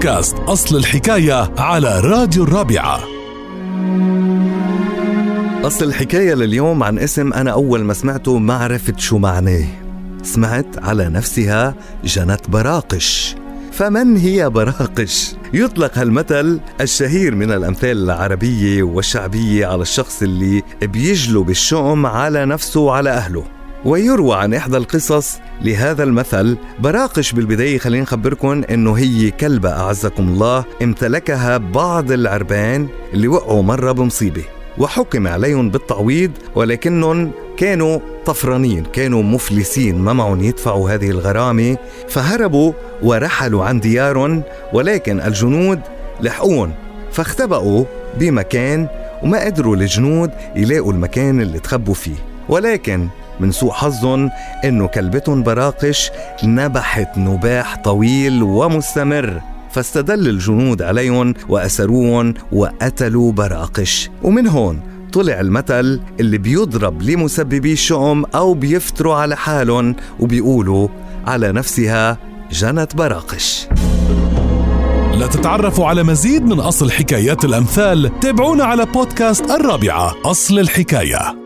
بودكاست أصل الحكاية على راديو الرابعة. أصل الحكاية لليوم عن اسم أنا أول ما سمعته ما عرفت شو معناه. سمعت على نفسها جنت براقش. فمن هي براقش؟ يطلق هالمثل الشهير من الأمثال العربية والشعبية على الشخص اللي بيجلب الشؤم على نفسه وعلى أهله. ويروى عن إحدى القصص لهذا المثل براقش بالبداية خلينا نخبركم إنه هي كلبة أعزكم الله امتلكها بعض العربان اللي وقعوا مرة بمصيبة وحكم عليهم بالتعويض ولكنهم كانوا طفرانين كانوا مفلسين ما معهم يدفعوا هذه الغرامة فهربوا ورحلوا عن ديارهم ولكن الجنود لحقوهم فاختبأوا بمكان وما قدروا الجنود يلاقوا المكان اللي تخبوا فيه ولكن من سوء حظهم إنه كلبتهم براقش نبحت نباح طويل ومستمر فاستدل الجنود عليهم وأسروهم وقتلوا براقش. ومن هون طلع المثل اللي بيضرب لمسببي الشؤم أو بيفتروا على حالهم وبيقولوا على نفسها جنت براقش. لتتعرفوا على مزيد من أصل حكايات الأمثال تابعونا على بودكاست الرابعة أصل الحكاية.